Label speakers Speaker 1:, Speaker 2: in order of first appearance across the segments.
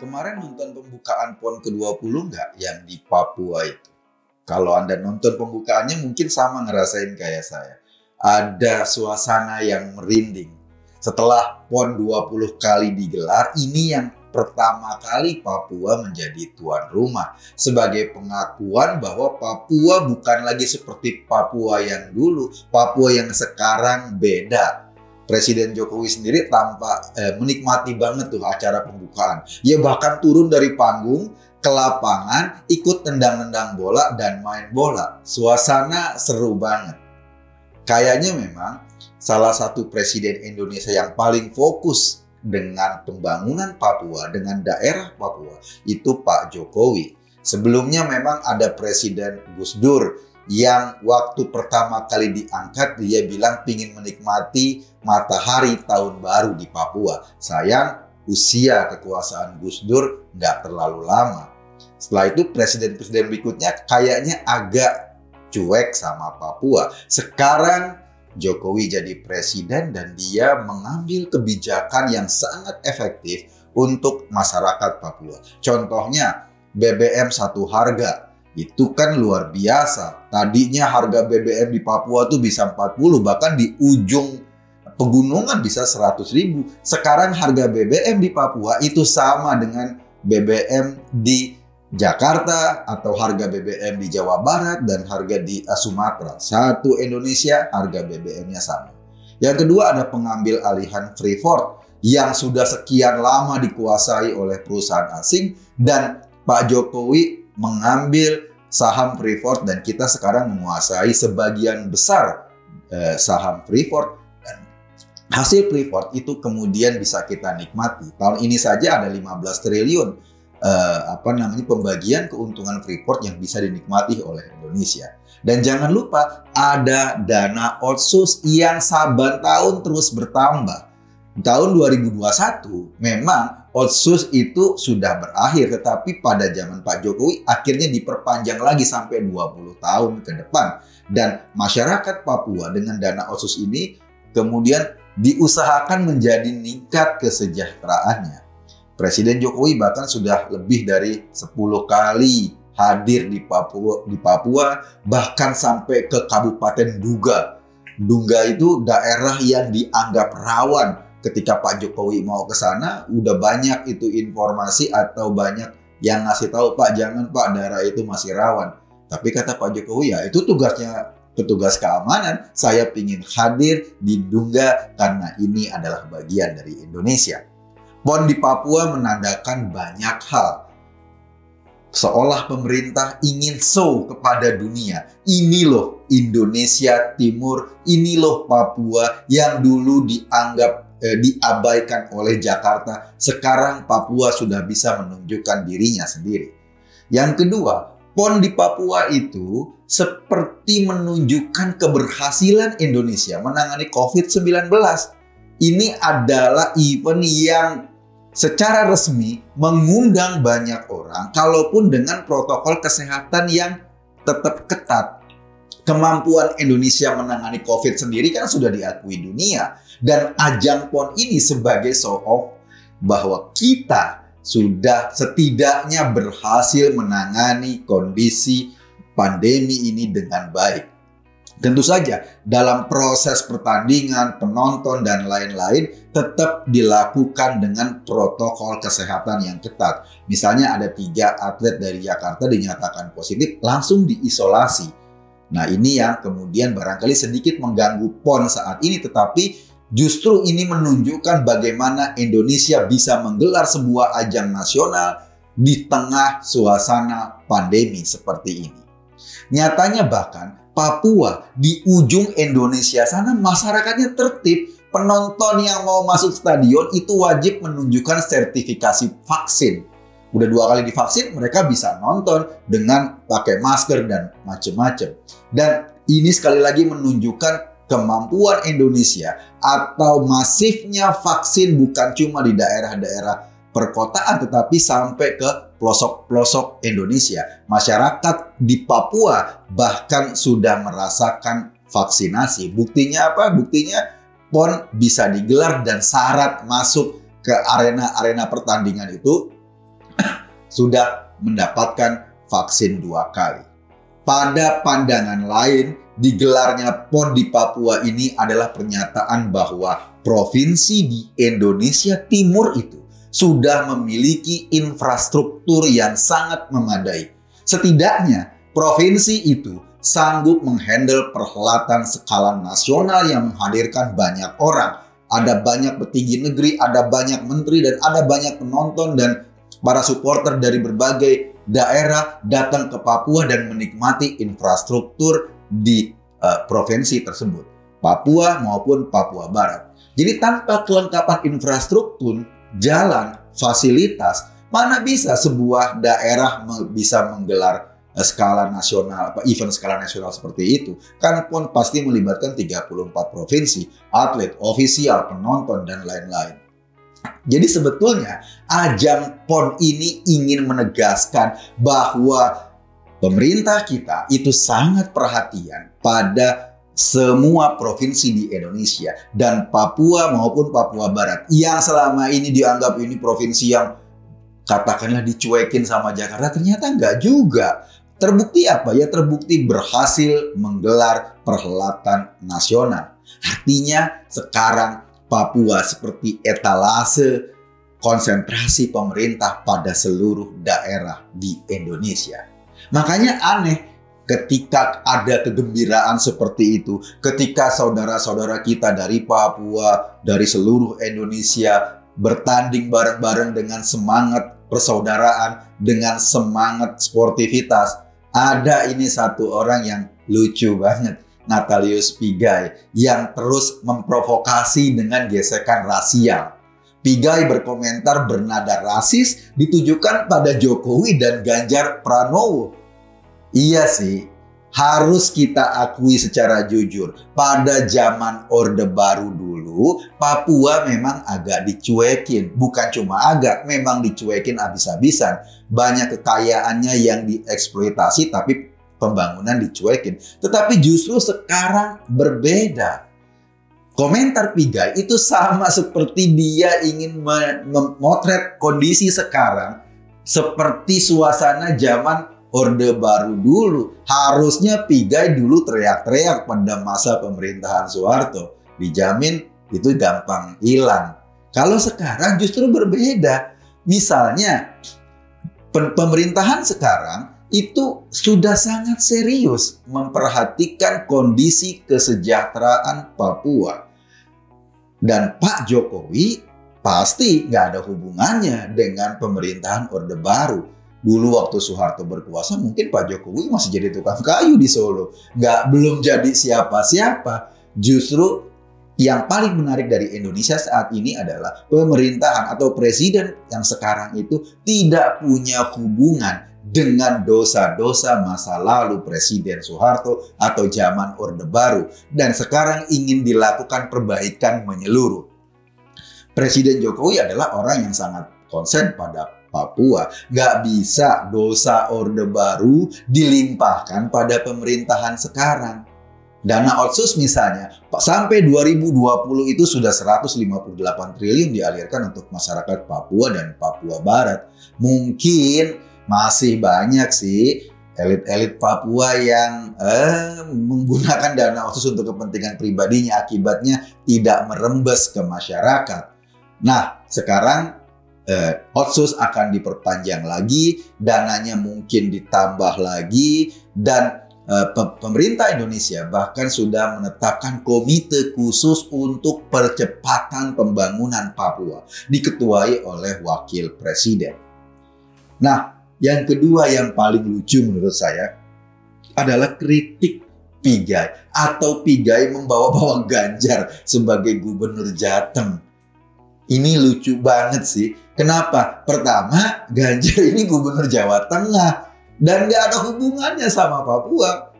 Speaker 1: Kemarin nonton pembukaan PON ke-20 nggak yang di Papua itu? Kalau Anda nonton pembukaannya mungkin sama ngerasain kayak saya. Ada suasana yang merinding. Setelah PON 20 kali digelar, ini yang pertama kali Papua menjadi tuan rumah. Sebagai pengakuan bahwa Papua bukan lagi seperti Papua yang dulu. Papua yang sekarang beda Presiden Jokowi sendiri tampak eh, menikmati banget tuh acara pembukaan. Ya bahkan turun dari panggung ke lapangan, ikut tendang-tendang bola dan main bola. Suasana seru banget. Kayaknya memang salah satu presiden Indonesia yang paling fokus dengan pembangunan Papua, dengan daerah Papua, itu Pak Jokowi. Sebelumnya memang ada Presiden Gus Dur yang waktu pertama kali diangkat dia bilang ingin menikmati matahari tahun baru di Papua. Sayang usia kekuasaan Gus Dur nggak terlalu lama. Setelah itu presiden-presiden berikutnya kayaknya agak cuek sama Papua. Sekarang Jokowi jadi presiden dan dia mengambil kebijakan yang sangat efektif untuk masyarakat Papua. Contohnya BBM satu harga itu kan luar biasa. Tadinya harga BBM di Papua tuh bisa 40, bahkan di ujung pegunungan bisa 100 ribu. Sekarang harga BBM di Papua itu sama dengan BBM di Jakarta atau harga BBM di Jawa Barat dan harga di Sumatera. Satu Indonesia harga BBM-nya sama. Yang kedua ada pengambil alihan Freeport yang sudah sekian lama dikuasai oleh perusahaan asing dan Pak Jokowi mengambil saham Freeport dan kita sekarang menguasai sebagian besar eh, saham Freeport dan hasil Freeport itu kemudian bisa kita nikmati. Tahun ini saja ada 15 triliun eh, apa namanya pembagian keuntungan Freeport yang bisa dinikmati oleh Indonesia. Dan jangan lupa ada dana otsus yang saban tahun terus bertambah. Tahun 2021 memang Otsus itu sudah berakhir, tetapi pada zaman Pak Jokowi akhirnya diperpanjang lagi sampai 20 tahun ke depan. Dan masyarakat Papua dengan dana Otsus ini kemudian diusahakan menjadi meningkat kesejahteraannya. Presiden Jokowi bahkan sudah lebih dari 10 kali hadir di Papua, di Papua bahkan sampai ke Kabupaten Duga. Duga itu daerah yang dianggap rawan ketika Pak Jokowi mau ke sana udah banyak itu informasi atau banyak yang ngasih tahu Pak jangan Pak daerah itu masih rawan. Tapi kata Pak Jokowi ya itu tugasnya petugas keamanan. Saya ingin hadir di Dungga karena ini adalah bagian dari Indonesia. PON di Papua menandakan banyak hal. Seolah pemerintah ingin show kepada dunia. Ini loh Indonesia Timur, ini loh Papua yang dulu dianggap eh, diabaikan oleh Jakarta, sekarang Papua sudah bisa menunjukkan dirinya sendiri. Yang kedua, PON di Papua itu seperti menunjukkan keberhasilan Indonesia menangani COVID-19. Ini adalah event yang secara resmi mengundang banyak orang, kalaupun dengan protokol kesehatan yang tetap ketat kemampuan Indonesia menangani COVID sendiri kan sudah diakui dunia. Dan ajang PON ini sebagai show off bahwa kita sudah setidaknya berhasil menangani kondisi pandemi ini dengan baik. Tentu saja dalam proses pertandingan, penonton dan lain-lain tetap dilakukan dengan protokol kesehatan yang ketat. Misalnya ada tiga atlet dari Jakarta dinyatakan positif langsung diisolasi Nah ini yang kemudian barangkali sedikit mengganggu PON saat ini tetapi justru ini menunjukkan bagaimana Indonesia bisa menggelar sebuah ajang nasional di tengah suasana pandemi seperti ini. Nyatanya bahkan Papua di ujung Indonesia sana masyarakatnya tertib. Penonton yang mau masuk stadion itu wajib menunjukkan sertifikasi vaksin udah dua kali divaksin mereka bisa nonton dengan pakai masker dan macam-macam dan ini sekali lagi menunjukkan kemampuan Indonesia atau masifnya vaksin bukan cuma di daerah-daerah perkotaan tetapi sampai ke pelosok-pelosok Indonesia. Masyarakat di Papua bahkan sudah merasakan vaksinasi. Buktinya apa? Buktinya PON bisa digelar dan syarat masuk ke arena-arena pertandingan itu sudah mendapatkan vaksin dua kali. Pada pandangan lain, digelarnya PON di Papua ini adalah pernyataan bahwa provinsi di Indonesia Timur itu sudah memiliki infrastruktur yang sangat memadai. Setidaknya, provinsi itu sanggup menghandle perhelatan skala nasional yang menghadirkan banyak orang. Ada banyak petinggi negeri, ada banyak menteri, dan ada banyak penonton dan para supporter dari berbagai daerah datang ke Papua dan menikmati infrastruktur di uh, provinsi tersebut, Papua maupun Papua Barat. Jadi tanpa kelengkapan infrastruktur, jalan, fasilitas, mana bisa sebuah daerah bisa menggelar eh, skala nasional, apa event skala nasional seperti itu. Karena pun pasti melibatkan 34 provinsi, atlet, ofisial, penonton, dan lain-lain. Jadi sebetulnya ajang PON ini ingin menegaskan bahwa pemerintah kita itu sangat perhatian pada semua provinsi di Indonesia dan Papua maupun Papua Barat yang selama ini dianggap ini provinsi yang katakanlah dicuekin sama Jakarta ternyata enggak juga. Terbukti apa? Ya terbukti berhasil menggelar perhelatan nasional. Artinya sekarang Papua seperti etalase konsentrasi pemerintah pada seluruh daerah di Indonesia. Makanya aneh ketika ada kegembiraan seperti itu, ketika saudara-saudara kita dari Papua, dari seluruh Indonesia bertanding bareng-bareng dengan semangat persaudaraan, dengan semangat sportivitas. Ada ini satu orang yang lucu banget Natalius Pigai yang terus memprovokasi dengan gesekan rasial. Pigai berkomentar bernada rasis ditujukan pada Jokowi dan Ganjar Pranowo. Iya sih, harus kita akui secara jujur. Pada zaman Orde Baru dulu, Papua memang agak dicuekin. Bukan cuma agak, memang dicuekin habis-habisan. Banyak kekayaannya yang dieksploitasi tapi pembangunan dicuekin. Tetapi justru sekarang berbeda. Komentar Pigai itu sama seperti dia ingin memotret kondisi sekarang seperti suasana zaman Orde Baru dulu. Harusnya Pigai dulu teriak-teriak pada masa pemerintahan Soeharto. Dijamin itu gampang hilang. Kalau sekarang justru berbeda. Misalnya pemerintahan sekarang itu sudah sangat serius memperhatikan kondisi kesejahteraan Papua. Dan Pak Jokowi pasti nggak ada hubungannya dengan pemerintahan Orde Baru. Dulu waktu Soeharto berkuasa mungkin Pak Jokowi masih jadi tukang kayu di Solo. Nggak belum jadi siapa-siapa. Justru yang paling menarik dari Indonesia saat ini adalah pemerintahan atau presiden yang sekarang itu tidak punya hubungan dengan dosa-dosa masa lalu Presiden Soeharto atau zaman Orde Baru dan sekarang ingin dilakukan perbaikan menyeluruh. Presiden Jokowi adalah orang yang sangat konsen pada Papua. Gak bisa dosa Orde Baru dilimpahkan pada pemerintahan sekarang. Dana otsus misalnya, sampai 2020 itu sudah 158 triliun dialirkan untuk masyarakat Papua dan Papua Barat. Mungkin masih banyak sih elit-elit Papua yang eh, menggunakan dana otsus untuk kepentingan pribadinya akibatnya tidak merembes ke masyarakat. Nah, sekarang eh, otsus akan diperpanjang lagi, dananya mungkin ditambah lagi dan eh, pemerintah Indonesia bahkan sudah menetapkan komite khusus untuk percepatan pembangunan Papua diketuai oleh wakil presiden. Nah, yang kedua yang paling lucu menurut saya adalah kritik Pigai atau Pigai membawa-bawa Ganjar sebagai gubernur Jateng. Ini lucu banget sih. Kenapa? Pertama, Ganjar ini gubernur Jawa Tengah dan gak ada hubungannya sama Papua.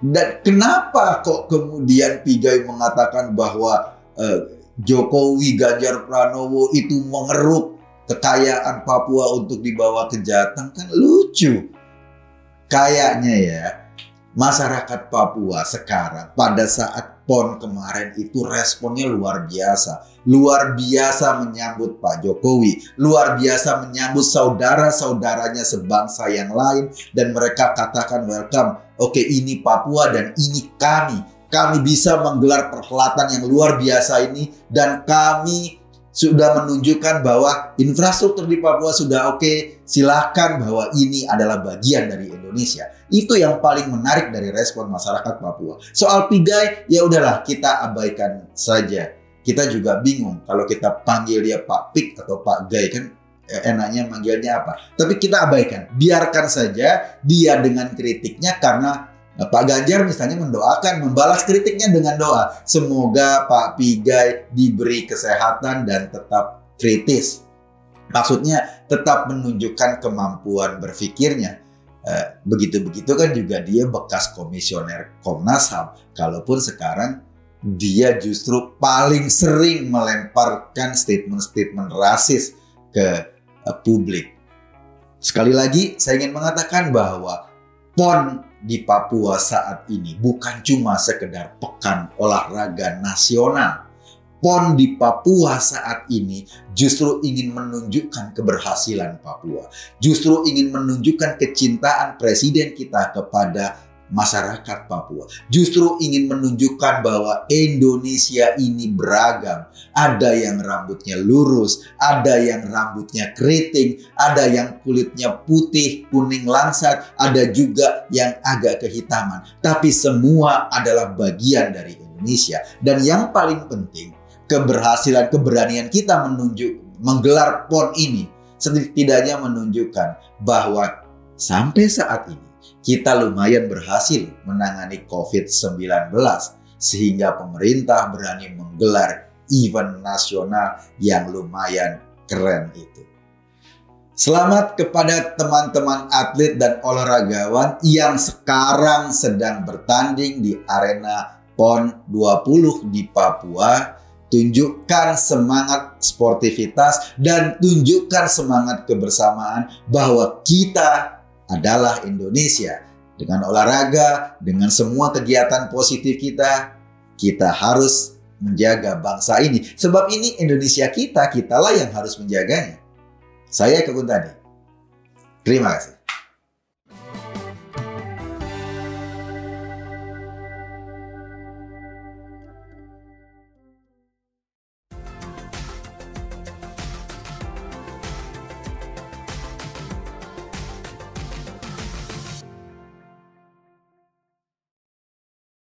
Speaker 1: Dan kenapa kok kemudian Pigai mengatakan bahwa eh, Jokowi Ganjar Pranowo itu mengeruk kekayaan Papua untuk dibawa ke Jateng kan lucu. Kayaknya ya masyarakat Papua sekarang pada saat PON kemarin itu responnya luar biasa. Luar biasa menyambut Pak Jokowi. Luar biasa menyambut saudara-saudaranya sebangsa yang lain. Dan mereka katakan welcome. Oke ini Papua dan ini kami. Kami bisa menggelar perhelatan yang luar biasa ini. Dan kami sudah menunjukkan bahwa infrastruktur di Papua sudah oke, okay, silahkan bahwa ini adalah bagian dari Indonesia. Itu yang paling menarik dari respon masyarakat Papua. Soal pigai, ya udahlah kita abaikan saja. Kita juga bingung kalau kita panggil dia Pak Pik atau Pak Gai kan eh, enaknya manggilnya apa. Tapi kita abaikan, biarkan saja dia dengan kritiknya karena Pak Ganjar misalnya mendoakan, membalas kritiknya dengan doa. Semoga Pak Pigai diberi kesehatan dan tetap kritis. Maksudnya tetap menunjukkan kemampuan berpikirnya. Eh, begitu-begitu kan juga dia bekas komisioner Komnas HAM. Kalaupun sekarang dia justru paling sering melemparkan statement-statement rasis ke uh, publik. Sekali lagi saya ingin mengatakan bahwa PON di Papua saat ini bukan cuma sekedar pekan olahraga nasional. PON di Papua saat ini justru ingin menunjukkan keberhasilan Papua. Justru ingin menunjukkan kecintaan presiden kita kepada masyarakat Papua. Justru ingin menunjukkan bahwa Indonesia ini beragam. Ada yang rambutnya lurus, ada yang rambutnya keriting, ada yang kulitnya putih, kuning langsat, ada juga yang agak kehitaman. Tapi semua adalah bagian dari Indonesia. Dan yang paling penting, keberhasilan keberanian kita menunjuk menggelar PON ini setidaknya menunjukkan bahwa sampai saat ini kita lumayan berhasil menangani COVID-19 sehingga pemerintah berani menggelar event nasional yang lumayan keren itu. Selamat kepada teman-teman atlet dan olahragawan yang sekarang sedang bertanding di arena PON 20 di Papua. Tunjukkan semangat sportivitas dan tunjukkan semangat kebersamaan bahwa kita adalah Indonesia. Dengan olahraga, dengan semua kegiatan positif kita, kita harus menjaga bangsa ini. Sebab ini Indonesia kita, kitalah yang harus menjaganya. Saya Kekun Tadi. Terima kasih.